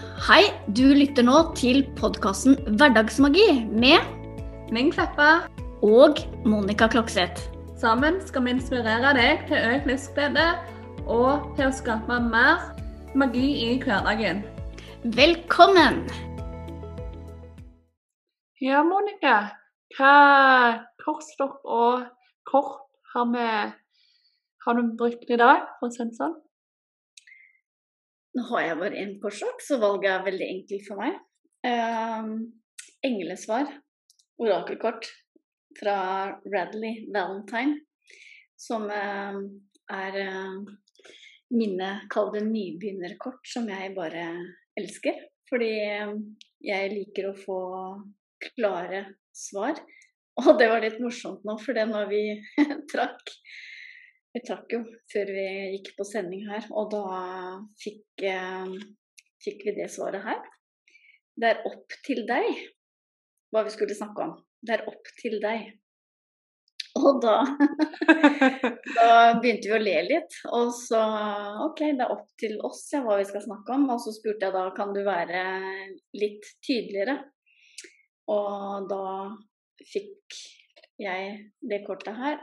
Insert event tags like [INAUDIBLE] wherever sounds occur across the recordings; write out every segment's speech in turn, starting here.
Hei, du lytter nå til podkasten Hverdagsmagi med Ming Kleppa. og Monica Klokseth. Sammen skal vi inspirere deg til økt livsglede og til å skape mer magi i hverdagen. Velkommen! Ja, Monica. Hva korsstopp og kort har vi har du brukt i dag, for å si det sånn? Nå har jeg bare én korsak, så valget er veldig enkelt for meg. Um, englesvar, orakelkort fra Radley Valentine, som eh, er uh, mine, kall det nybegynnerkort, som jeg bare elsker. Fordi eh, jeg liker å få klare svar. Og det var litt morsomt nå, for det når vi [LAUGHS] trakk Vi trakk jo før vi gikk på sending her, og da fikk, eh, fikk vi det svaret her. Det er opp til deg hva vi skulle snakke om. Det er opp til deg. Og da, [LAUGHS] da begynte vi å le litt. Og så OK, det er opp til oss ja, hva vi skal snakke om. Og så spurte jeg da kan du være litt tydeligere. Og da fikk jeg det kortet her.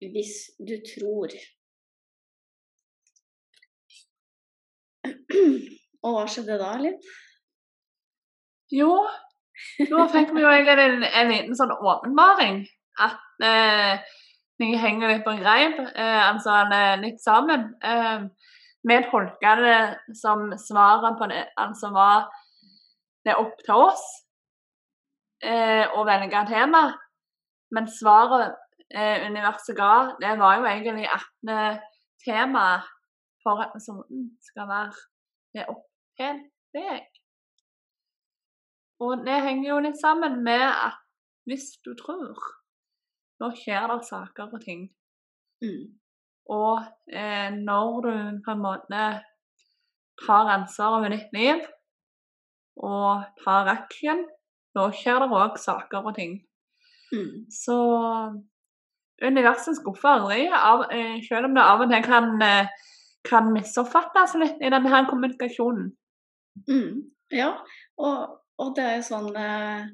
Hvis du tror. Og hva skjedde da, Linn? Jo, nå fikk vi jo egentlig en, en liten sånn åpenbaring. At eh, henger litt på greip, eh, altså eh, litt sammen. Eh, vi tolka det som svaret på det, altså var det er opp til oss eh, å velge tema. Men svaret eh, universet ga, det var jo egentlig at tema temaet for episoden skal være det opp til deg. Og det henger jo litt sammen med at hvis du tror, nå skjer det saker og ting. Mm. Og eh, når du på en måte tar ansvar over ditt liv og tar action, da skjer det òg saker og ting. Mm. Så universet skuffer aldri, av, eh, selv om det av og til kan, eh, kan misoppfattes litt i denne her kommunikasjonen. Mm. Ja, og, og det er jo sånn eh,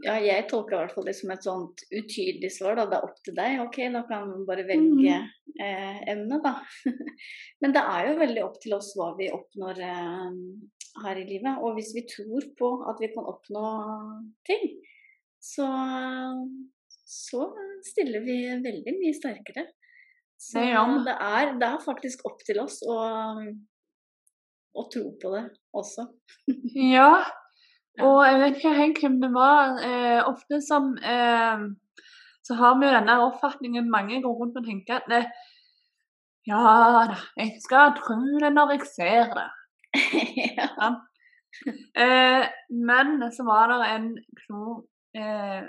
Ja, jeg tolker i hvert fall det som et sånt utydelig svar. Da. Det er opp til deg. OK, da kan man bare velge eh, emne, da. [LAUGHS] Men det er jo veldig opp til oss hva vi oppnår eh, her i livet. Og hvis vi tror på at vi kan oppnå ting, så, så stiller vi veldig mye sterkere. Så gjør det er, det er faktisk opp til oss å, å tro på det også. [LAUGHS] Ja, og jeg vet ikke helt hvem det var. Eh, ofte som eh, så har vi jo denne oppfatningen mange går rundt og tenker at det, ja da, jeg skal tro det når jeg ser det. [LAUGHS] ja. Eh, men så var det en klok eh,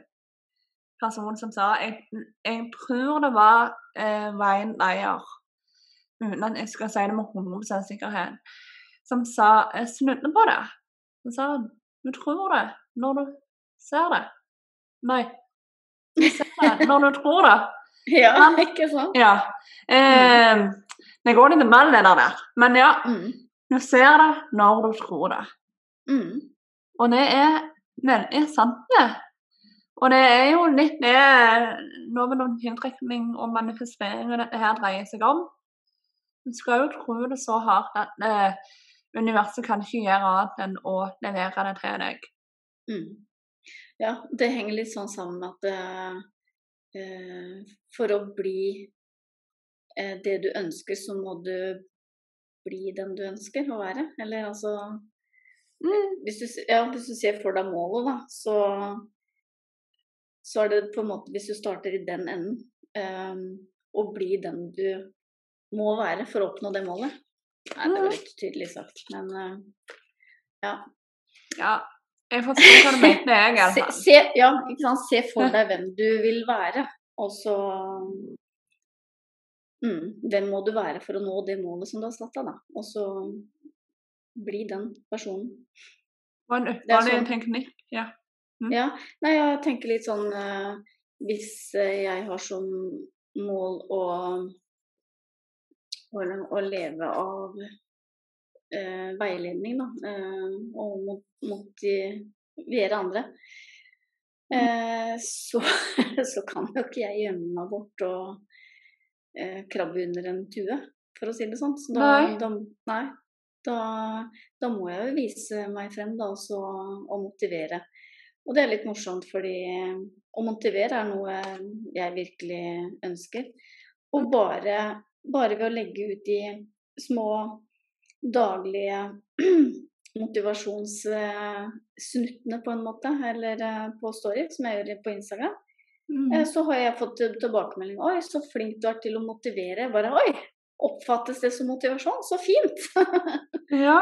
person som sa jeg, jeg tror det var eh, Wayne Leyer, uten at jeg skal si det med 100 sikkerhet, som sa jeg snudde på det. Han sa du tror det når du ser det. Nei, du ser det når du tror det. [LAUGHS] ja, ikke sant? Ja. Eh, det går litt mellom det der. Men ja, Mm. du ser det når du tror det. Mm. Og det er veldig sant, det. Og det er jo litt det loven om tiltrekning og manifestering dette her dreier seg om. Du skal jo tro det så hardt at eh, universet kan ikke gjøre annet enn å levere det til deg. Mm. Ja, det henger litt sånn sammen med at eh, eh, for å bli eh, det du ønsker, så må du bli den du ønsker å være. Eller altså hvis, du, ja, hvis du ser for deg målet, da, så, så er det på en måte Hvis du starter i den enden, um, og blir den du må være for å oppnå det målet Nei, det var litt tydelig sagt, men uh, ja. Ja, jeg forstår hva du mente, jeg. i Se, fall. se, ja, ikke sant? se for deg hvem du vil være, og så mm, Hvem må du være for å nå det målet som du har satt deg, da? Og så bli den personen. Det var en Det er ypperlig sånn- teknikk. Ja. Mm. Ja, nei, jeg tenker litt sånn eh, Hvis eh, jeg har som mål å, å, å leve av eh, veiledning da, eh, og mot, motivere andre, eh, så, [LAUGHS] så, kan jo ikke jeg gjemme meg bort og eh, krabbe under en tue, for å si det sånn. Så da, nei. Da, nei, da, da, må jeg jo vise meg frem da, også, og motivere. Og det er litt morsomt, fordi å motivere er noe jeg virkelig ønsker. Og bare, bare ved å legge ut de små daglige [CLEARS THROAT] motivasjonssnuttene på en måte, eller eh, på Story, som jeg gjør på Instagram, mm. Eh, så har jeg fått tilbakemelding Oi, så flink du er til å motivere. Bare oi, oppfattes det som motivasjon? Så fint! [LAUGHS] ja.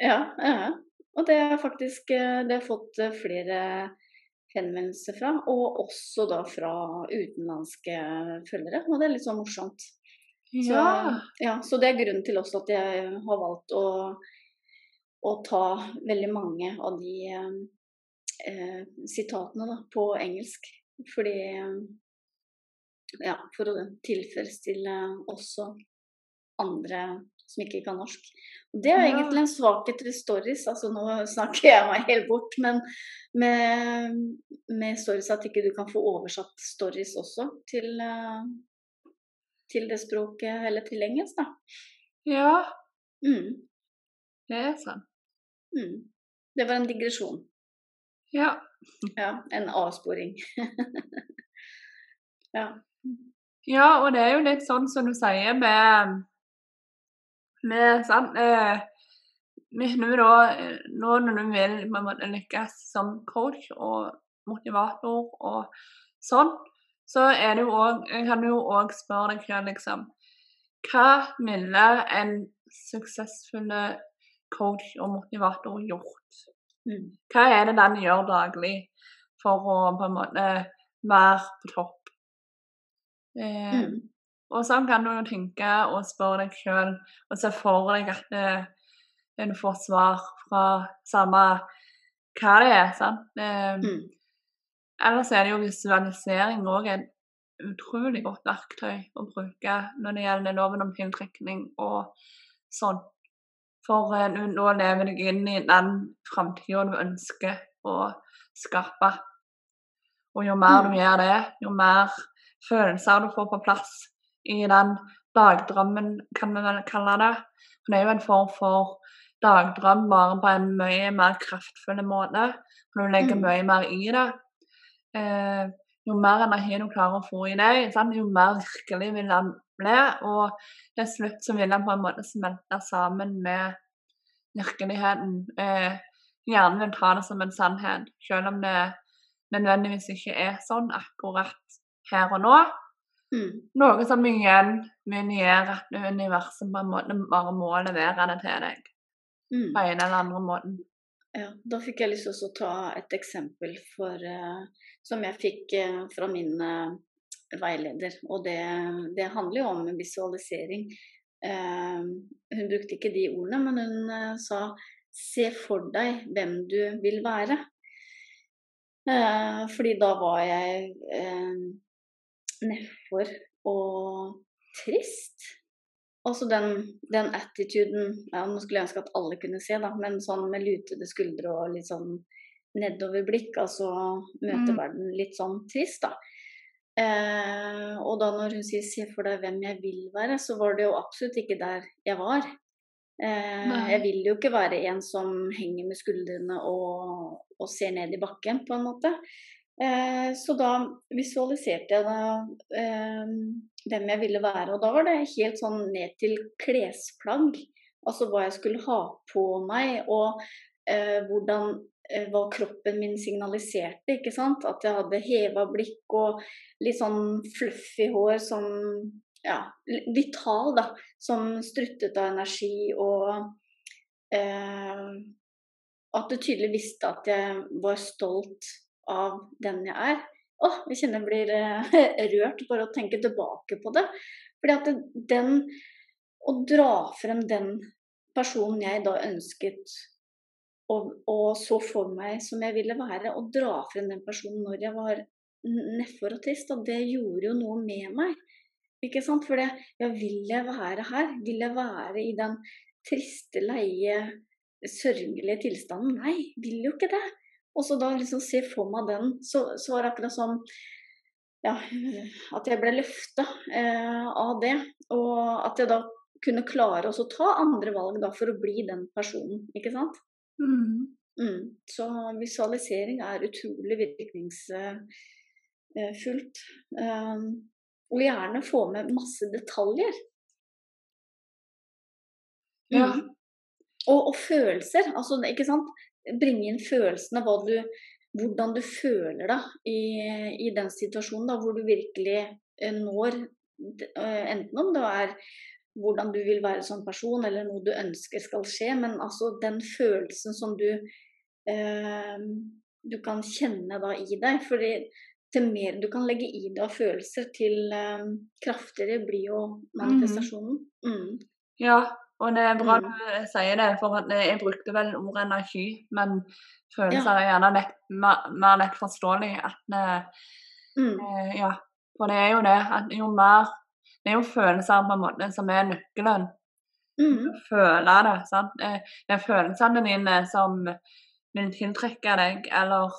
ja. Ja, Og det har faktisk eh, det har fått flere henvendelser fra, og også da fra utenlandske følgere. Og det er litt sånn morsomt. Ja. Så, ja, så det er grunnen til også at jeg har valgt å, å ta veldig mange av de eh, sitatene da, på engelsk. Fordi Ja, for å tilfredsstille også andre som ikke kan norsk. Det er egentlig en svakhet ved stories. altså Nå snakker jeg meg helt bort, men med, med, stories at ikke du kan få oversatt stories også til, eh, til det språket, eller til engelsk, da. Ja. Mm. Det er sant. Mm. Det var en digresjon. Ja. Ja, en avsporing. [LAUGHS] ja. Ja, og det er jo litt sånn som du sier med med sant, eh, når da, nå når du vil måte, lykkes som coach og motivator og sånn, så er det jo også, kan du jo òg spørre deg selv liksom Hva ville en suksessfull coach og motivator gjort? Mm. Hva er det den gjør daglig for å på en måte være på topp? Eh, mm. Og sånn kan du jo tenke og spørre deg sjøl og se for deg at en du får svar fra samme hva det er. sant? Eh, mm. Ellers er det jo visualisering òg et utrolig godt verktøy å bruke når det gjelder loven om tiltrekning og sånn. For eh, nå lever du inn i den framtida du ønsker å skape. Og jo mer du mm. gjør det, jo mer følelser du får på plass, i den dagdrømmen, kan vi vel kalle det. Det er jo en form for dagdrøm bare på en mye mer kraftfull måte. Du legger mm. mye mer i det. Eh, jo mer energi du klarer å få i deg, sant? jo mer virkelig vil den bli. Og til slutt så vil den på en måte smelte sammen med virkeligheten. Eh, hjernen vil ta det som en sannhet, selv om det nødvendigvis ikke er sånn akkurat her og nå. Mm. Noe som igjen gjøre at universet på en måte bare må levere det til deg. Mm. På en eller andre måten. Ja, da fikk jeg lyst til å ta et eksempel for, uh, som jeg fikk uh, fra min uh, veileder. Og det, det, handler jo om visualisering. hun brukte ikke de ordene, men hun sa 'se for deg hvem du vil være'. fordi da var jeg nedfor og trist. Altså den, den attituden ja, Nå skulle jeg ønske at alle kunne se, da, men sånn med lutede skuldre og litt sånn nedoverblikk, altså møte mm. verden litt sånn trist, da. Eh, og da når hun sier 'se for deg hvem jeg vil være', så var det jo absolutt ikke der jeg var. Eh, jeg vil jo ikke være en som henger med skuldrene og, og ser ned i bakken, på en måte. Eh, så da visualiserte jeg da eh, hvem jeg ville være. Og da var det helt sånn ned til klesplagg. Altså hva jeg skulle ha på meg, og eh, hvordan hva kroppen min signaliserte. ikke sant? At jeg hadde heva blikk og litt sånn fluffy hår som Ja, vital, da. Som struttet av energi og eh, At du tydelig visste at jeg var stolt av den jeg er. Åh, jeg kjenner jeg blir eh, [LAUGHS] rørt bare å tenke tilbake på det. Fordi at den Å dra frem den personen jeg da ønsket og, og, så for meg som jeg ville være, og dra frem den personen når jeg var nedfor og trist, og det gjorde jo noe med meg. Ikke sant? For det, ja, vil jeg være her? Vil jeg være i den triste, leie, sørgelige tilstanden. Nei, vil jo ikke det. Og så da liksom se for meg den, så, så var det akkurat som ja, at jeg ble løfta eh, av det. Og at jeg da kunne klare å ta andre valg da, for å bli den personen, ikke sant. Mm. Mm. Så visualisering er utrolig virkningsfullt. Um, og gjerne få med masse detaljer. Ja. Mm. Og, og, følelser. Altså, ikke sant. Bringe inn følelsene, du, hvordan du føler deg i, i, den situasjonen da, hvor du virkelig eh, når eh, Enten om det er hvordan du vil være som person, eller noe du ønsker skal skje, men altså den følelsen som du eh, du kan kjenne da i deg. fordi til mer du kan legge i deg av følelser, til eh, kraftigere blir jo manifestasjonen. Mm. Ja, og det er bra Mm. du sier det, for jeg brukte vel ordet energi, men følelser Ja. er gjerne lett, mer, mer lett forståelig. At, eh, Mm. eh, ja, for det er jo det at jo mer Det er jo følelser på en måte som er nøkkelen. Mm. Føle det. sant? Eh, Det er følelsene dine som vil tiltrekke deg, eller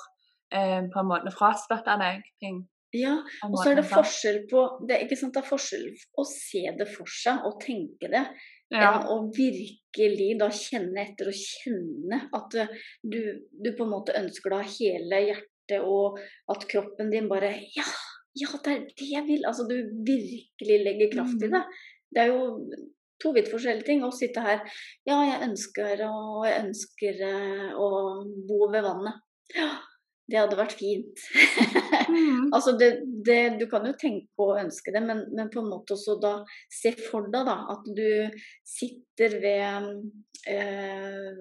eh, på en måte frastøtte deg ting. Ja, og så er det forskjell på det, ikke sant, det er forskjell å se det for seg og tenke det, Ja. enn å virkelig da kjenne etter og kjenne at eh, du, du på en måte ønsker da hele hjertet, og at kroppen din bare Ja, ja, det er det jeg vil! Altså du virkelig legger kraft i Mhm. det. Det er jo to vidt forskjellige ting. Å sitte her Ja, jeg ønsker og jeg ønsker eh, å bo ved vannet. Ja, det hadde vært fint. Mm. [LAUGHS] Altså det, det, du kan jo tenke på og ønske det, men, men på en måte også da se for deg da, at du sitter ved eh,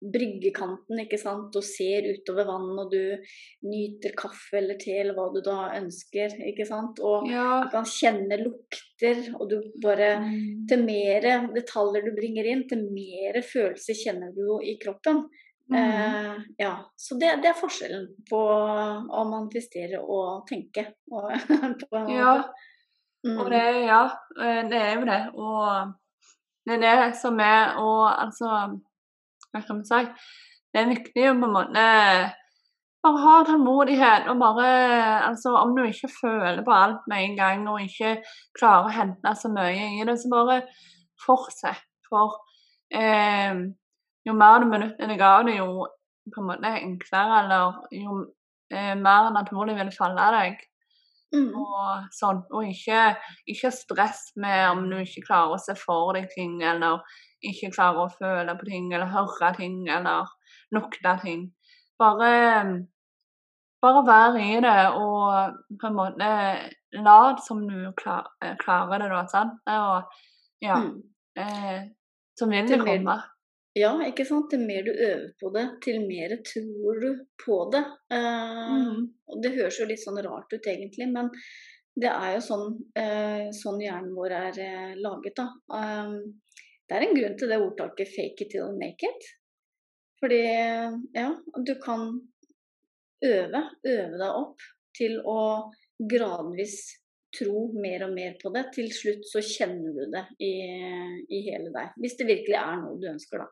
bryggekanten ikke sant, og ser utover vannet, og du nyter kaffe eller te eller hva du da ønsker. ikke sant, Og Ja. du kan kjenne lukter, og du bare Mm. Til mer detaljer du bringer inn, til mer følelser kjenner du jo i kroppen. Mm. Eh, ja, Så det, det er forskjellen på å manifestere og tenke. Og, [LAUGHS] på Ja. Mm. Og det, ja, eh, det er jo det. Og det er det som er Og altså Hva kan vi si? Det er viktig å på en måte bare ha tålmodighet og bare Altså om du ikke føler på alt med en gang og ikke klarer å hente så mye i det, så bare fortsett. For eh, jo mer du benytter deg av det, jo på en måte enklere eller jo eh, mer naturlig vil falle deg Mm. og sånn. Og ikke, ikke stress med om du ikke klarer å se for deg ting, eller ikke klarer å føle på ting, eller høre ting, eller lukte ting. Bare, bare vær i det, og på en måte lat som du klar, eh, klarer det, da. Sant? Og, ja. Mm. Eh, så vil det komme. Ja, ikke sant. Til mer du øver på det, til mer tror du på det. Eh, Mhm. Og det høres jo litt sånn rart ut egentlig, men det er jo sånn, eh, sånn hjernen vår er eh, laget, da. Det er en grunn til det ordtaket 'fake it till you make it'. Fordi, ja, du kan øve, øve deg opp til å gradvis tro mer og mer på det. Til slutt så kjenner du det i, i hele deg. Hvis det virkelig er noe du ønsker, da.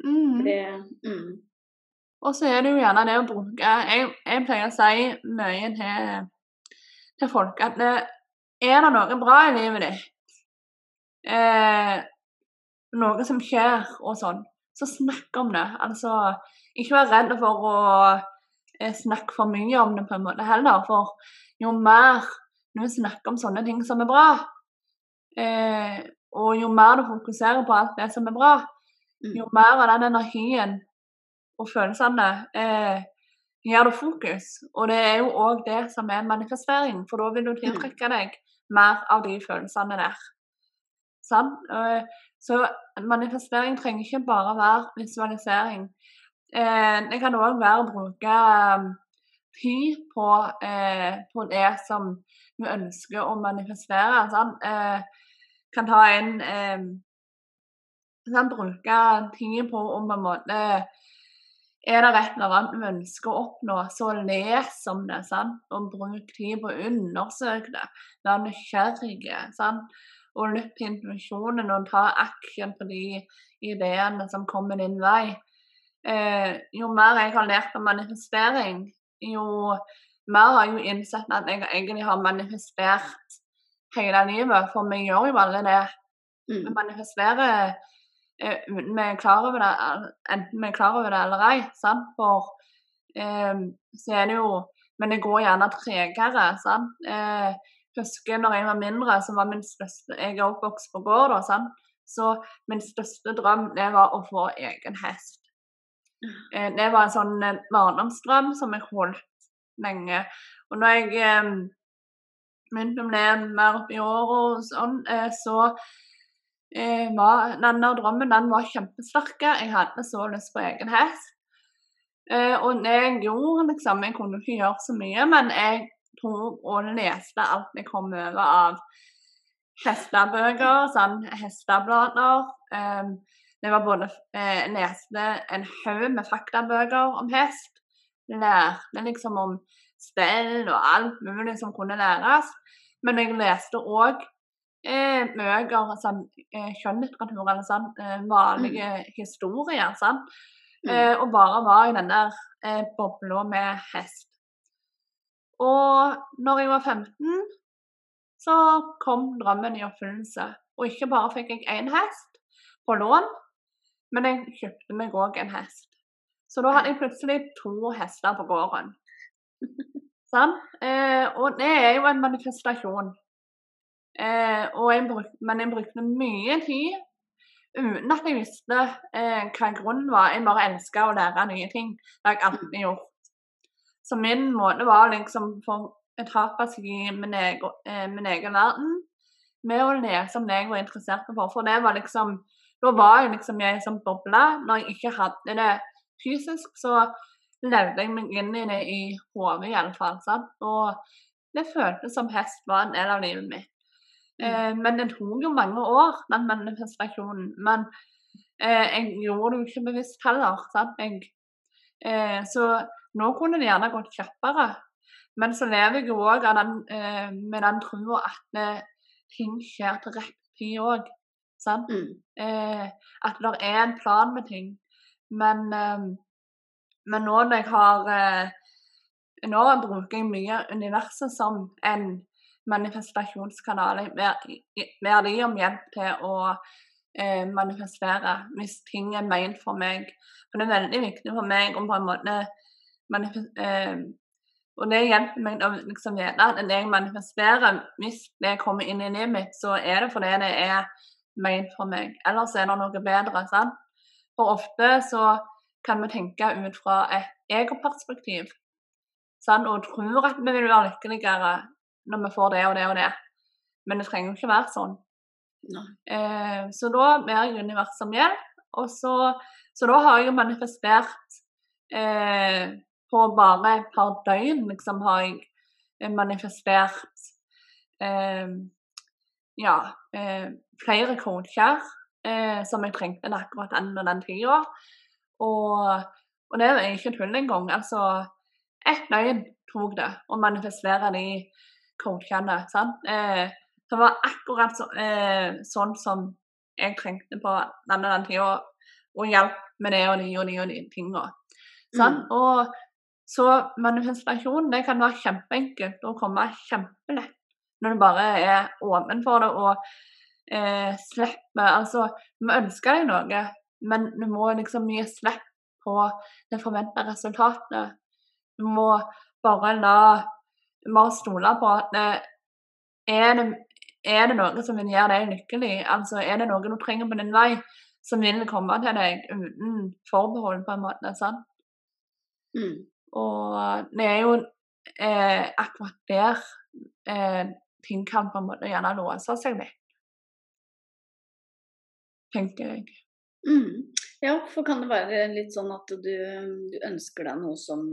For det, mm, Og så er det jo gjerne det å bruke Jeg, jeg pleier å si mye til, til folk at det, er det noe bra i livet ditt, eh, noe som skjer og sånn, så snakk om det. Altså, ikke vær redd for å eh, snakke for mye om det på en måte heller, for jo mer du snakker om sånne ting som er bra, eh, og jo mer du fokuserer på alt det som er bra, mm, jo mer av den energien og følelsene eh, gir du fokus. Og det er jo òg det som er manifestering, for da vil du tiltrekke deg mer av de følelsene der. Sant? Eh, så manifestering trenger ikke bare være visualisering. Eh, det kan òg være å bruke eh, tid på, eh, på det som vi ønsker å manifestere. Eh, kan ta en kan bruke tid på om på en måte Er det et eller annet vi ønsker å oppnå, så les om det. sant? Og bruk tid på å undersøke det. Vær nysgjerrig. sant? og lytt til intuisjonen og ta action på de ideene som kommer din vei. Eh, jo mer jeg har lært om manifestering, jo mer har jeg jo innsett at jeg egentlig har manifestert hele livet. For vi gjør jo alle det. Vi Mm. manifesterer eh, uten vi er klar over det, enten vi er klar over det eller ei. Sant? For eh, så er det jo Men det går gjerne tregere. Sant? Eh, husker når jeg var mindre, så var min største Jeg er oppvokst på gård, da, sant? så min største drøm det var å få egen hest. Eh, det var en sånn barndomsdrøm som jeg holdt lenge. Og når jeg eh, begynte å bli mer opp i året og sånn, eh, så var denne drømmen den var kjempesterk. Jeg hadde så lyst på egen hest. Eh, og det jeg gjorde, liksom Jeg kunne ikke gjøre så mye, men jeg tok og leste alt jeg kom over av hestebøker, sånn hesteblader. Eh, det var både eh, leste en haug med faktabøker om hest. Lærte liksom om stell og alt mulig som kunne læres. Men jeg leste òg eh, bøker, sånn eh, skjønnlitteratur eller sånn, eh, vanlige historier. Sånn, Mm. Eh, og bare var i den der eh, bobla med hest. Og når jeg var 15, så kom drømmen i oppfyllelse. Og ikke bare fikk jeg én hest på lån, men jeg kjøpte meg òg en hest. Så da hadde jeg plutselig to hester på gården. [LAUGHS] Sånn? Eh, og det er jo en manifestasjon. Eh, og jeg bruk, men jeg brukte mye tid uten at jeg visste eh, hva grunnen var. Jeg bare elska å lære nye ting. Det har jeg alltid gjort. Så min måte var liksom for å tape seg i min egen, eh, min egen verden med å lese om det jeg var interessert for. For det var liksom Da var jeg liksom i ei sånn boble. Når jeg ikke hadde det fysisk, så levde jeg meg inn i det i hodet iallfall. Og det føltes som hest var en del av livet mitt. Eh, men det tok jo mange år, den manifestasjonen. Men eh, jeg gjorde det jo ikke bevisst heller. Jeg, eh, så nå kunne det gjerne gått kjappere. Men så lever jeg jo òg eh, med den trua at eh, ting skjer til rett tid òg. Mm. Eh, at det er en plan med ting. Men, men nå når jeg har Nå bruker jeg mye universet som en manifestasjonskanal. Mer de om hjelp til å eh, manifestere hvis ting er ment for meg. For det er veldig viktig for meg om på en måte eh, Og det hjelper meg å liksom vite at når jeg manifesterer, hvis det kommer inn i livet mitt, så er det fordi det er ment for meg. Ellers er det noe bedre. sant? For ofte så kan vi tenke ut fra et egoperspektiv. Sant? Og tror at vi vil være lykkeligere når vi får det og det og det. Men det trenger jo ikke være sånn. Eh, så da ber jeg universet om hjelp. Og så, så da har jeg jo manifestert eh, På bare et par døgn liksom har jeg eh, manifestert eh, ja, eh, flere kroker eh, som jeg trengte akkurat den og den tida. Og, og det er ikke tull engang. Altså, ett døgn tok det å manifestere de coachene. Sant? Eh, det var akkurat så, eh, sånn som jeg trengte på den og den tida, og hjelp med det og de og de og de tinga. Mm. Og så manifestasjon det kan være kjempeenkelt og komme kjempelett når du bare er åpen for det og eh, slipper Altså, vi ønsker deg noe, men du må liksom gi slipp på det forventa resultatet. Du må bare la Bare stole på at det, er, det, er det noe som vil gjøre deg lykkelig? Altså, er det noe du trenger på din vei, som vil komme til deg uten forbehold, på en måte? sant? Mm. Og det er jo eh, akkurat der eh, ting kan på en måte gjerne låse seg litt. Tenker jeg. Mm. Ja, for kan det være litt sånn at du, du ønsker deg noe som,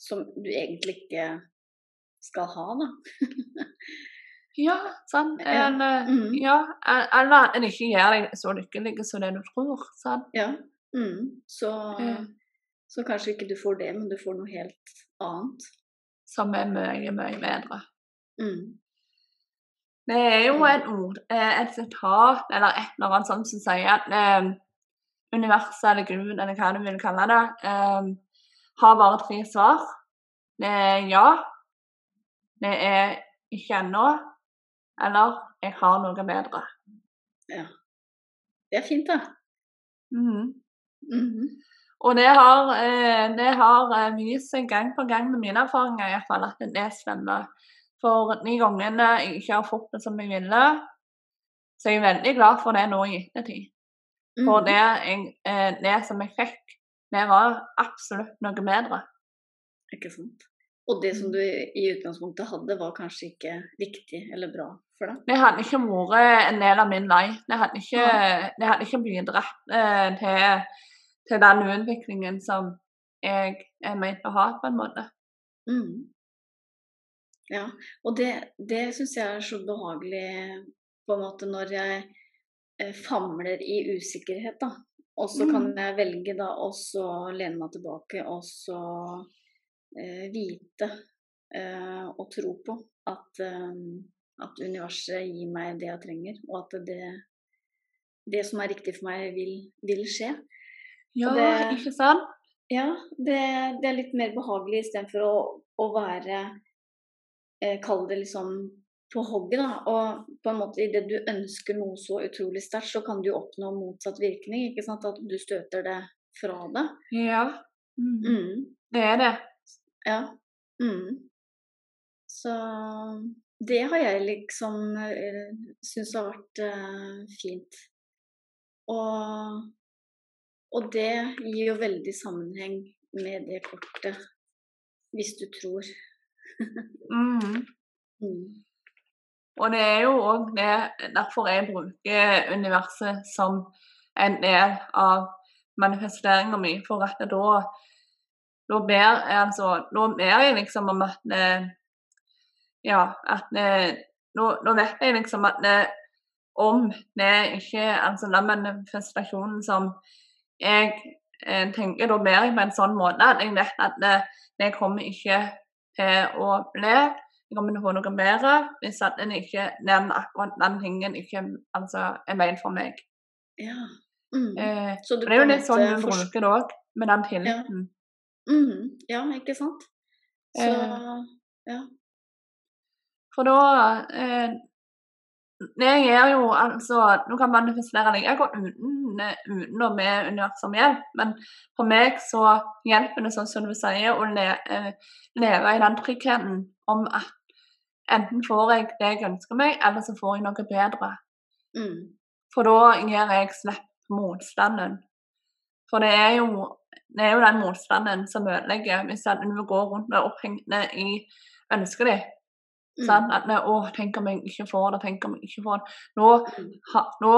som du egentlig ikke skal ha, da? Ja, [LAUGHS] sant. Ja. Eller, Mhm. ja, eller en ikke gjør deg så lykkelig som det du tror. sant? Ja. Mm. Så, Ja. så kanskje ikke du får det, men du får noe helt annet. Som er mye, mye bedre. Mm. Det er jo et ord, eh, et sitat eller et eller annet som sier at eh, universet eller Gud, eller hva du vil kalle det, eh, har bare tre svar. Det er ja, det er ikke ennå, eller jeg har noe bedre. Ja. Det er fint, da. Mm. Mm -hmm. Og det har, eh, det har eh, vist seg gang på gang med mine erfaringer i hvert fall, at det stemmer. For de gangene jeg ikke har fått det som jeg ville, så er jeg veldig glad for det nå i ettertid. For mm. det, jeg, eh, det som jeg fikk, det var absolutt noe bedre. Ikke sant. Og det som du i utgangspunktet hadde, var kanskje ikke riktig eller bra for deg? Det hadde ikke vært en del av min vei. Det hadde ikke, det hadde ikke bidratt eh, til, til den utviklingen som jeg er ment å ha, på en måte. Mm. Ja, og det, det syns jeg er så behagelig på en måte når jeg eh, famler i usikkerhet, da. Og så kan Mm. jeg velge da også lene meg tilbake og så vite eh, og tro på at, eh, at universet gir meg det jeg trenger, og at det, det som er riktig for meg, vil, vil skje. Ja, det- ikke sant? Ja, det, det er litt mer behagelig istedenfor å, å være eh, Kall det liksom på hogget, da. Og på en måte idet du ønsker noe så utrolig sterkt, så kan du oppnå motsatt virkning. ikke sant? At du støter det fra det. Ja. Mm. Mm, Det er det. Ja. Mm. Så det har jeg liksom uh, syns har vært uh, fint. Og, og det gir jo veldig sammenheng med det kortet, hvis du tror. Mm. [LAUGHS] Mm. Og det er jo òg derfor jeg bruker universet som en del av manifesteringa mi. For at da, da ber altså nå ber jeg liksom om at eh, Ja, at eh, nå, nå vet jeg liksom at eh, om det ikke Altså den manifestasjonen som jeg tenker, da ber jeg på en sånn måte at jeg vet at det, det kommer ikke til å bli jeg kommer til å få noe bedre hvis at den ikke, den, akkurat den tingen ikke altså, er ment for meg. Ja. Mm. Eh, Så du det er jo litt sånn du bruker det òg, med den tilliten. Mhm, Ja, ikke sant? Så Eh. ja. For da eh, Jeg gjør jo altså Nå kan manifestere deg går uten, eh, uten og med universet hjelp, men for meg så hjelper det, sånn som du sier, å le, eh, leve i den tryggheten om at enten får jeg det jeg ønsker meg, eller så får jeg noe bedre. Mm. For da gir jeg slipp motstanden. For det er jo, det er jo den motstanden som ødelegger hvis du går rundt med opphengende i ønsket ditt. Mm. Sant? At 'Å, tenk om jeg ikke får det, tenk om jeg ikke får det'. Nå, Mm. ha, nå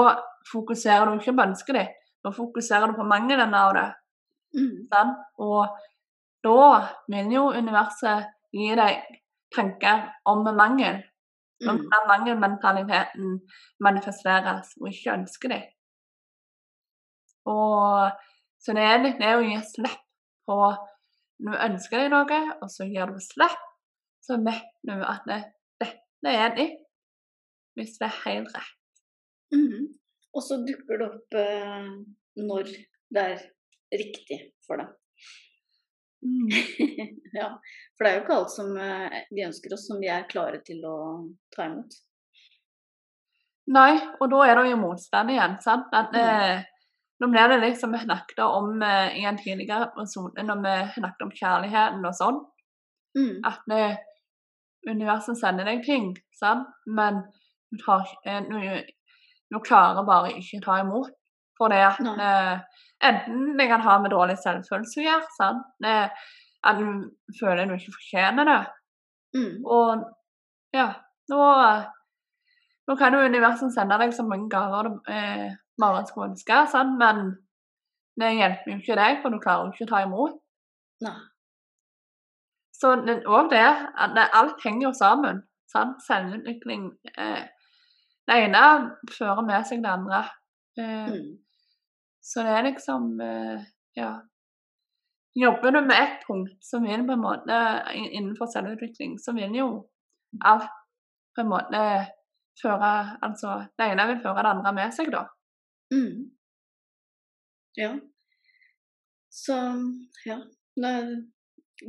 fokuserer du ikke på ønsket ditt, nå fokuserer du på mangelen av det. Mm. Sånn? Og da vil jo universet gi deg tanker om mangel. Nå Mm. kan mangelmentaliteten manifesteres og ikke ønsker det. Og så det er litt det å gi slipp på Når du ønsker deg noe, og så gir du slipp, så vet du at det, dette er ditt. Hvis det er helt rett. Mhm. Og så dukker det opp eh, når det er riktig for deg. [LAUGHS] ja, for det er jo ikke alt som eh, vi ønsker oss som vi er klare til å ta imot. Nei, og da er det jo motstand igjen. sant? At, Mm. eh, nå blir det liksom vi snakket om eh, i en tidligere episode, når vi snakket om kjærligheten og sånn. Mm. At det, universet sender deg ting, sant? men du, tar, eh, du, du klarer bare ikke ta imot. For det at Nei. eh, enten det kan ha med dårlig selvfølelse å gjøre, sant? Eh, at du føler du ikke fortjener det. Mm. Og ja, nå, nå kan jo universet sende deg så mange gaver du eh, bare skulle ønske, sånn, men det hjelper jo ikke deg, for du klarer jo ikke å ta imot. Nei. Så og det, det, alt henger jo sammen. Sant? Selvutvikling eh, Det ene fører med seg det andre. Eh, Mm. Så det er liksom eh, Ja. Jobber du med ett punkt, som vil på en måte innenfor selvutvikling, så vil jo alt på en måte føre Altså, det ene vil føre det andre med seg, da. Mm. Ja. Så ja.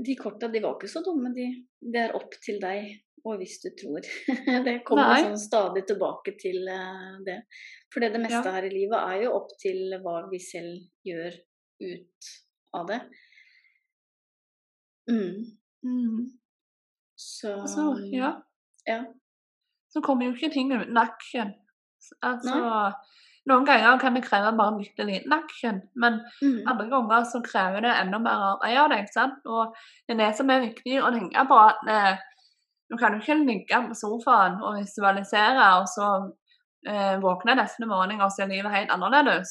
De korta de var ikke så dumme, de. Det er opp til deg og hvis du tror. [LAUGHS] det kommer Nei. sånn stadig tilbake til eh, det. For det meste Ja. her i livet er jo opp til hva vi selv gjør ut av det. Mm. Mm. Så Altså, ja. ja. Så kommer jo ikke ting uten action. Altså Noen ganger kan det kreve bare en bitte liten action, men Mm. andre ganger så krever det enda mer arbeid av deg. sant? Og det er det som er viktig å tenke på. at eh, Du kan jo ikke ligge på sofaen og visualisere, og så eh, våkne neste morgen og se livet helt annerledes.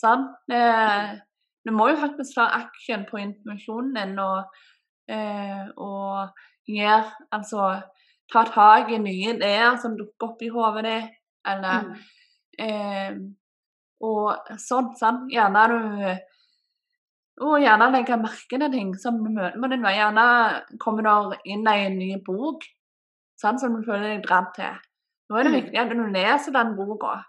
Sant? Eh, du må jo faktisk ta action på informasjonen din og, eh, og gjøre Altså ta tak i nye ideer som dukker opp i hodet ditt, eller Mm. Eh, og sånn, sant. Gjerne du Og gjerne legge merke til ting som du møter på din vei. Gjerne kommer du inn i en ny bok sant, som du føler deg dratt til. Nå er det Mm. viktig at du leser den boka,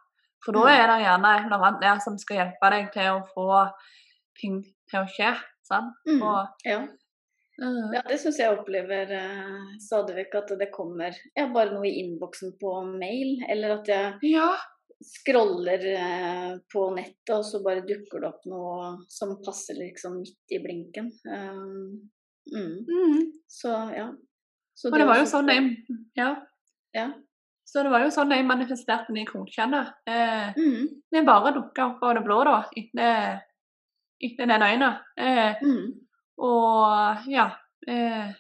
for da Mm. er det gjerne et eller annet der som skal hjelpe deg til å få ting til å skje. Sant? Mm. Og, Ja. Eh, Ja, det syns jeg opplever eh, stadig vekk at det kommer ja, bare noe i innboksen på mail, eller at jeg ja. scroller eh, på nettet, og så bare dukker det opp noe som passer liksom midt i blinken. Um, mm. Mm. Så ja. Så Og det var jo sånn jeg Ja. Ja. Så det var jo sånn jeg manifesterte de coachene. Eh, Mm, Det bare dukka opp av det blå da, etter, etter den øyne. Eh, mm, og ja, eh,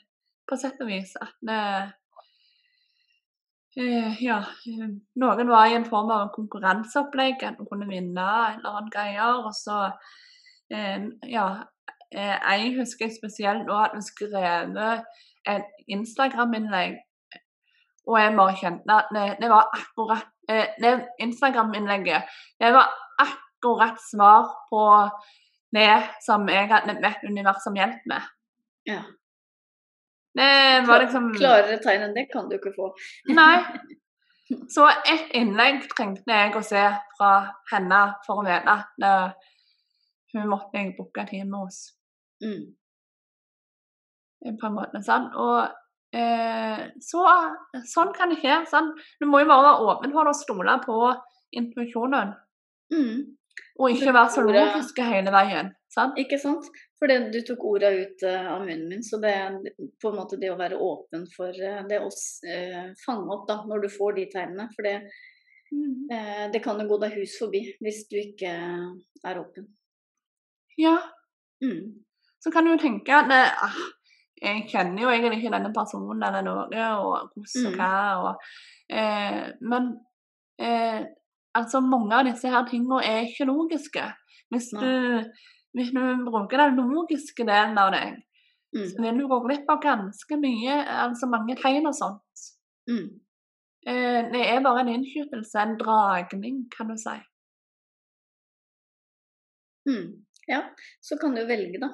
på sett og vis at det eh, Ja, noen var i en form av konkurranseopplegg, at en kunne vinne en eller annen greier. Og så eh, ja, eh, jeg husker spesielt nå at vi skrev et Instagram-innlegg. Og jeg bare kjente at det, det var akkurat eh, Det Instagram-innlegget det var akkurat svar på det som jeg hadde bedt universet som hjalp meg. ja. Det var liksom Klarere tegn enn det kan du ikke få. [LAUGHS] Nei. [LAUGHS] Så ett innlegg trengte jeg å se fra henne for å vite at hun måtte jeg booke time hos. Mm, På en måte, sånn. Og eh, så, sånn kan det skje. Sånn. Du må jo bare være åpen for det og stole på intuisjonen. mm. Og ikke være så lov og huske hele veien. Sant? Ikke sant? For det, du tok orda ut eh, av munnen min, så det er på en måte det å være åpen for eh, det å eh, fange opp da, når du får de tegnene. For det, Mm. det kan jo gå deg hus forbi hvis du ikke er åpen. Ja. Mm. Så kan du jo tenke at det, ah, jeg kjenner jo egentlig ikke denne personen eller noe, og hvordan og Mm. hva. Og, eh, men eh, altså mange av disse her tingene er ikke logiske. Hvis du, hvis du bruker den logiske delen av deg, så Mm. vil du gå glipp av ganske mye, altså mange tegn og sånt. Mm. Eh, det er bare en innskytelse, en dragning, kan du si. Mm. Ja, så kan du velge, da.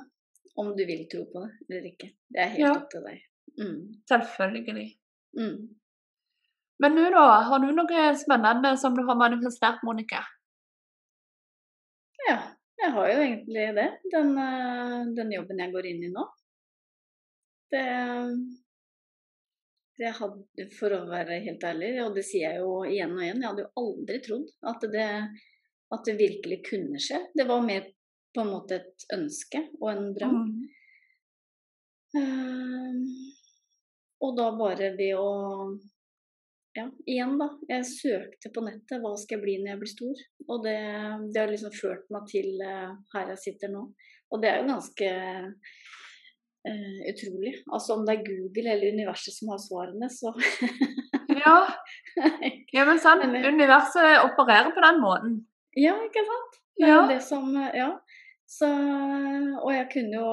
Om du vil tro på det eller ikke. Det er helt Ja. opp til deg. Mm. Selvfølgelig. Mm. Men nå da, har du noe spennende som du har manifestert, Monica? Ja, jeg har jo egentlig det. Den, eh, den jobben jeg går inn i nå. Det, det hadde, For å være helt ærlig, og det sier jeg jo igjen og igjen, jeg hadde jo aldri trodd at det, at det virkelig kunne skje. Det var mer på en måte et ønske og en drøm. Mm. Uh, og da bare ved å Ja, igjen, da. Jeg søkte på nettet hva skal jeg bli når jeg blir stor. Og det, det har liksom ført meg til eh, her jeg sitter nå. Og det er jo ganske uh, utrolig. Altså om det er Google eller universet som har svarene, så [LAUGHS] Ja, ja, men sant, universet opererer på den måten. Ja, ikke sant? Det er Ja. det som Ja. Så Og jeg kunne jo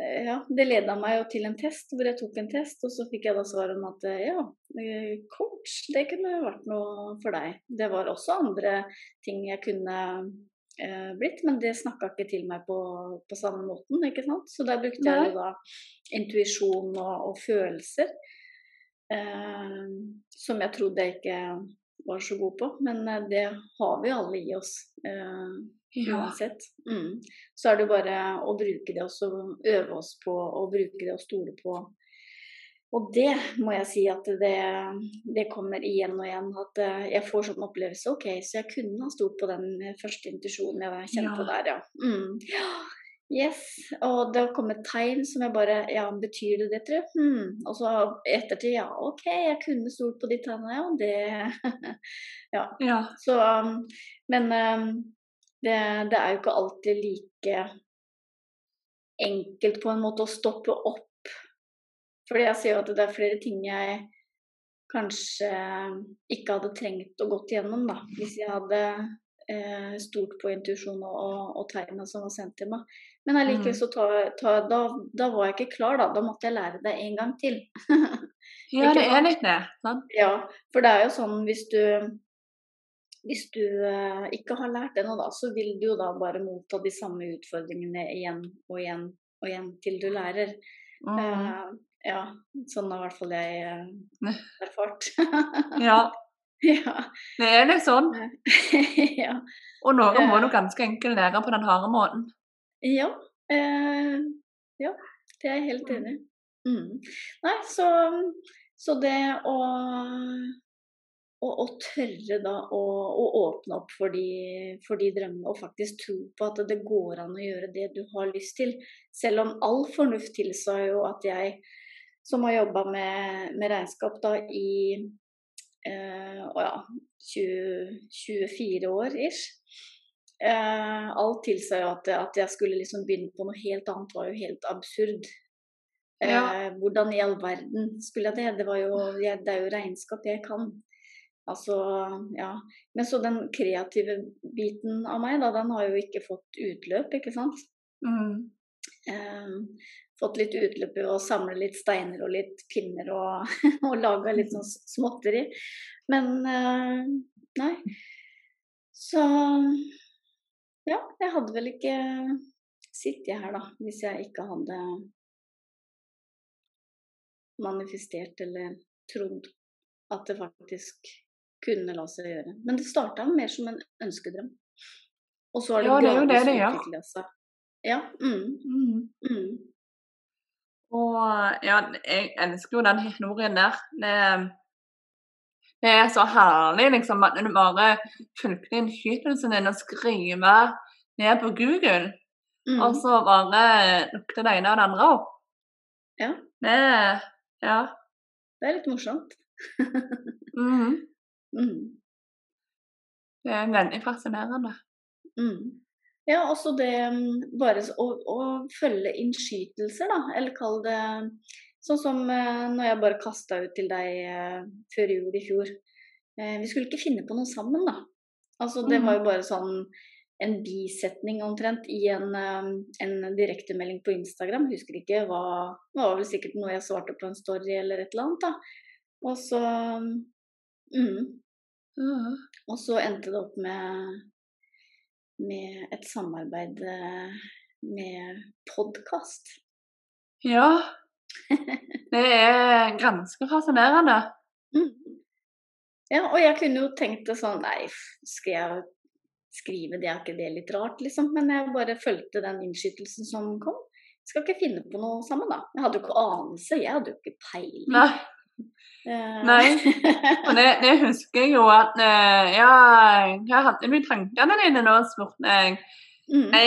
Ja, det leda meg jo til en test hvor jeg tok en test, og så fikk jeg da svar om at eh, ja, eh, coach, det kunne vært noe for deg. Det var også andre ting jeg kunne eh, blitt, men det snakka ikke til meg på, på samme måten, ikke sant. Så der brukte jeg jo da intuisjon og, og følelser. eh, som jeg trodde jeg ikke var så god på. Men eh, det har vi alle i oss. Eh, Ja. uansett. Mm. Så er det bare å bruke det og så øve oss på å bruke det og stole på. Og det må jeg si at det, det kommer igjen og igjen. At eh, jeg får sånn opplevelse. OK, så jeg kunne ha stolt på den første intuisjonen jeg kjente Ja. der, ja. Mm. Yes. Og det har kommet tegn som jeg bare Ja, betyr det det, tror jeg? Hmm. Og så ettertid, ja, OK, jeg kunne stolt på de tegnene, ja. Det [LAUGHS] Ja. så, um, men um, det, det er jo ikke alltid like enkelt på en måte å stoppe opp. Fordi jeg ser jo at det er flere ting jeg kanskje ikke hadde trengt å gått igjennom, da. Hvis jeg hadde eh, stolt på intuisjon og, og, og tegna som var sendt til meg. Men allikevel så ta, ta, da, da var jeg ikke klar, da. Da måtte jeg lære det en gang til. [LAUGHS] ja, det er litt det. Ja, for det er jo sånn hvis du hvis du eh, ikke har lært det nå, da, så vil du jo da bare motta de samme utfordringene igjen og igjen og igjen til du lærer. Mm. Eh, ja, sånn har i hvert fall jeg eh, erfart. Ja, [LAUGHS] ja. det er litt sånn. [LAUGHS] ja. Og noe må du ganske enkelt lære på den harde måten. Ja, eh, ja, det er jeg helt enig i. Mm. Nei, så, så det å, å, og, tørre da å, å åpne opp for de, for de drømmene, og faktisk tro på at det går an å gjøre det du har lyst til. Selv om all fornuft tilsa jo at jeg, som har jobba med, med regnskap da i eh, å ja, 20, 24 år ish, Eh, alt tilsa jo at, at jeg skulle liksom begynne på noe helt annet, var jo helt absurd. Eh, Hvordan i all verden skulle jeg det? Det, var jo, jeg, det er jo regnskap jeg kan. Altså, ja. Men så den kreative biten av meg, da, den har jo ikke fått utløp, ikke sant. Mm. Eh, fått litt utløp i å samle litt steiner og litt pinner og, [LAUGHS] og lage litt sånn småtteri. Men eh, nei. Så ja, jeg hadde vel ikke sittet her da, hvis jeg ikke hadde manifestert eller trodd at det faktisk kunne la seg gjøre. Men det starta mer som en ønskedrøm. Og så har det Ja, det er jo det det gjør. Ja. Ja. Mm, Mm. mm. Og ja, jeg elsker jo den historien der. Det, det er så herlig liksom at du bare fulgte innskytelsen din og skriver ned på Google, Mm. og så bare lukter det ene og det andre opp. Ja. Det Ja. Det er litt morsomt. [LAUGHS] mhm. Mm. Det er veldig fascinerende. Mm. Ja, også det mm, bare å, å følge innskytelser, da. Eller kall det sånn som eh, når jeg bare kasta ut til deg eh, før jul i fjor. Eh, vi skulle ikke finne på noe sammen, da. Altså, det var jo bare sånn en bisetning omtrent i en, en direktemelding på Instagram. Husker ikke hva Det var vel sikkert noe jeg svarte på en story eller et eller annet, da. Og så mm, og så endte det opp med, med et samarbeid eh, med podkast. Ja. [LAUGHS] Det er ganske fascinerende. Mm. Ja, og jeg kunne jo tenkt det sånn Nei, skal jeg skrive det, er ikke det litt rart, liksom? Men jeg bare fulgte den innskytelsen som kom. Skal ikke finne på noe sammen, da. Jeg hadde jo ikke anelse, jeg hadde jo ikke peiling. Nei. Eh, Nei. [LAUGHS] Og det, det husker jeg jo at eh, Ja, hva hadde du i tankene dine nå, spurte jeg. mm. Nei,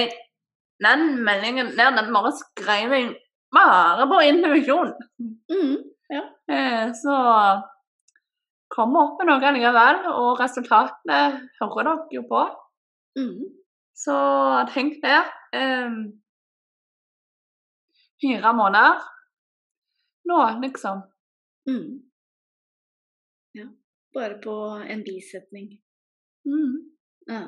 den meldingen der, den bare skrev jeg bare på intuisjon. Mm. Ja. så kom opp med noe likevel, og resultatene hører dere jo på. Mm. Så tenk det. Um, fire måneder nå, liksom. Mm. Ja. Bare på en bisetning. Mm. Ja,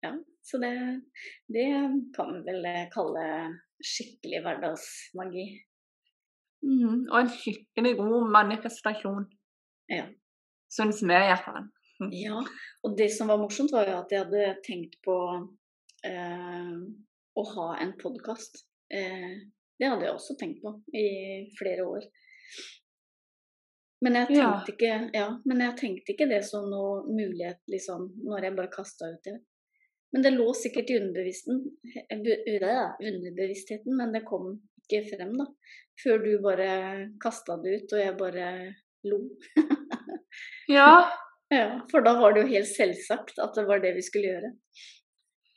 ja. så det, det kan vi vel kalle skikkelig hverdagsmagi. Mm. Og en skikkelig god manifestasjon. Ja. Syns vi iallfall. [LAUGHS] Ja, og det som var morsomt, var jo at jeg hadde tenkt på eh, å ha en podkast. Eh, det hadde jeg også tenkt på i flere år. Men jeg Ja. tenkte ikke, ja, men jeg tenkte ikke det som noe mulighet, liksom, når jeg bare kasta ut det. Men det lå sikkert i underbevisstheten, øh, underbevisstheten, men det kom ikke frem, da. Før du bare kasta det ut, og jeg bare lo. [LAUGHS] Ja. Ja, for da var det jo helt selvsagt at det var det vi skulle gjøre.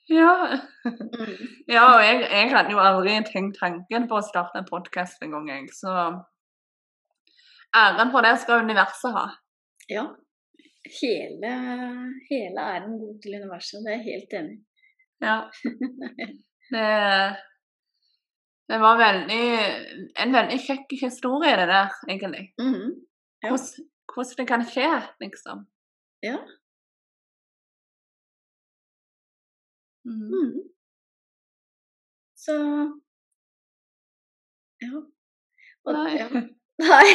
Ja. Mm. Ja, og jeg, jeg hadde jo aldri tenkt tanken på å starte en podkast engang, jeg. Så æren for det skal universet ha. Ja. Hele, hele æren går til universet, det er jeg helt enig i. Ja. Det, det var veldig, en veldig kjekk historie, det der, egentlig. Mhm. Ja. Hvordan, hvordan det kan skje, liksom. Ja. Mm. Mm. Så Ja. Og, ja. Nei.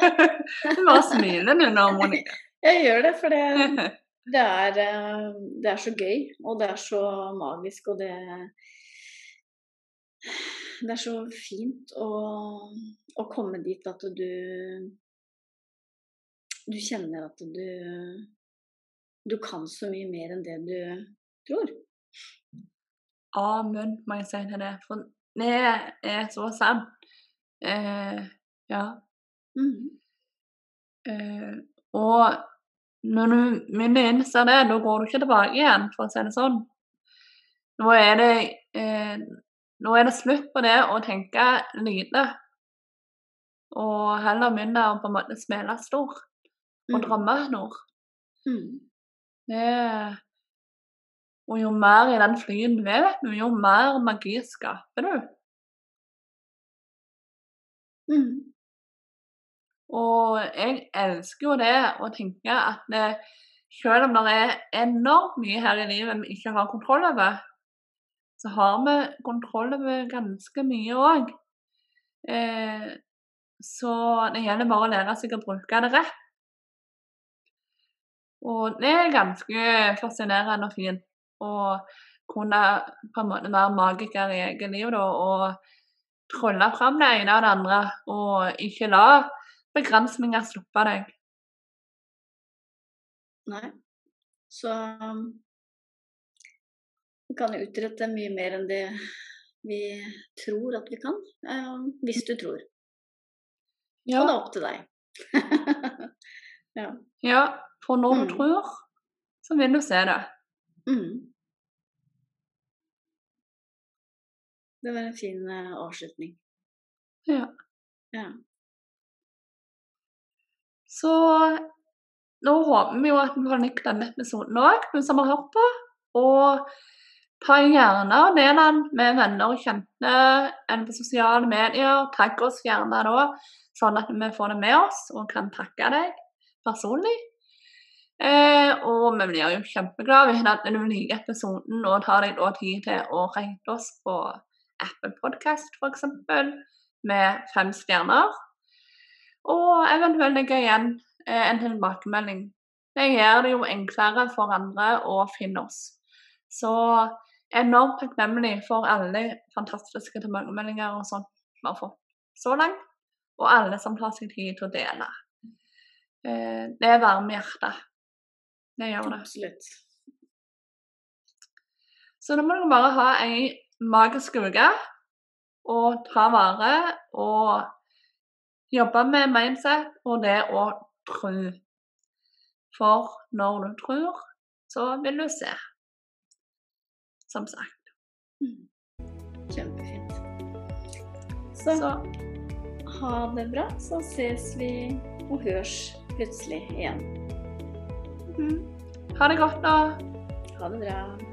[LAUGHS] Du bare smiler du nå, Monica. [LAUGHS] Jeg gjør det, for det, [LAUGHS] det, er, eh, det er så gøy, og det er så magisk, og det Det er så fint å, å komme dit at du Du kjenner at du Du kan så mye mer enn det du tror. Amen, må jeg si til det. For det er så sant. Eh, ja. Mm. Eh, og når du begynner å innse det, da går du ikke tilbake igjen, for å si det sånn. Nå er det, eh, nå er det slutt på det å tenke lite, og heller begynne å på en måte smile stor og mm. drømme stor. Mm. Det, og jo mer i den flyen du er, jo mer magi skaper du. Mhm. Og jeg elsker jo det å tenke at det, selv om det er enormt mye her i livet vi ikke har kontroll over, så har vi kontroll over ganske mye òg. Eh, så det gjelder bare å lære seg å bruke det rett. Og det er ganske fascinerende og fint å kunne på en måte være magiker i eget liv da, og trylle fram det ene og det andre, og ikke la begrensninger sluppet deg. Nei. Så vi kan utrette mye mer enn det vi tror at vi kan, eh, hvis du tror. Ja, Og det er opp til deg. [LAUGHS] ja. ja for når du Mm. tror, så vil du se det. Mm. Det var en fin eh, avslutning. Ja. Ja. Så nå håper vi jo at vi har likt denne episoden òg, du som har hørt på. Og ta gjerne og del den med venner og kjente enn på sosiale medier. Tagg oss gjerne da, sånn at vi får det med oss og kan takke deg personlig. Eh, og vi blir jo kjempeglade hvis du liker episoden og tar deg da tid til å rate oss på Apple Podcast f.eks. med fem stjerner. Og eventuelt legge igjen eh, en tilbakemelding. Det gjør det jo enklere for andre å finne oss. Så enormt takknemlig for alle fantastiske tilbakemeldinger og sånt vi har fått så langt. Og alle som tar seg tid til å dele. Eh, det varmer hjertet. Det gjør det. Absolutt. Så da må dere bare ha ei magisk uke og ta vare og jobbe med mindset og det å tro. For når du tror, så vil du se. Som sagt. Kjempefint. Så, Så ha det bra, så ses vi og hørs plutselig igjen. mm, ha det godt, da. Ha det bra.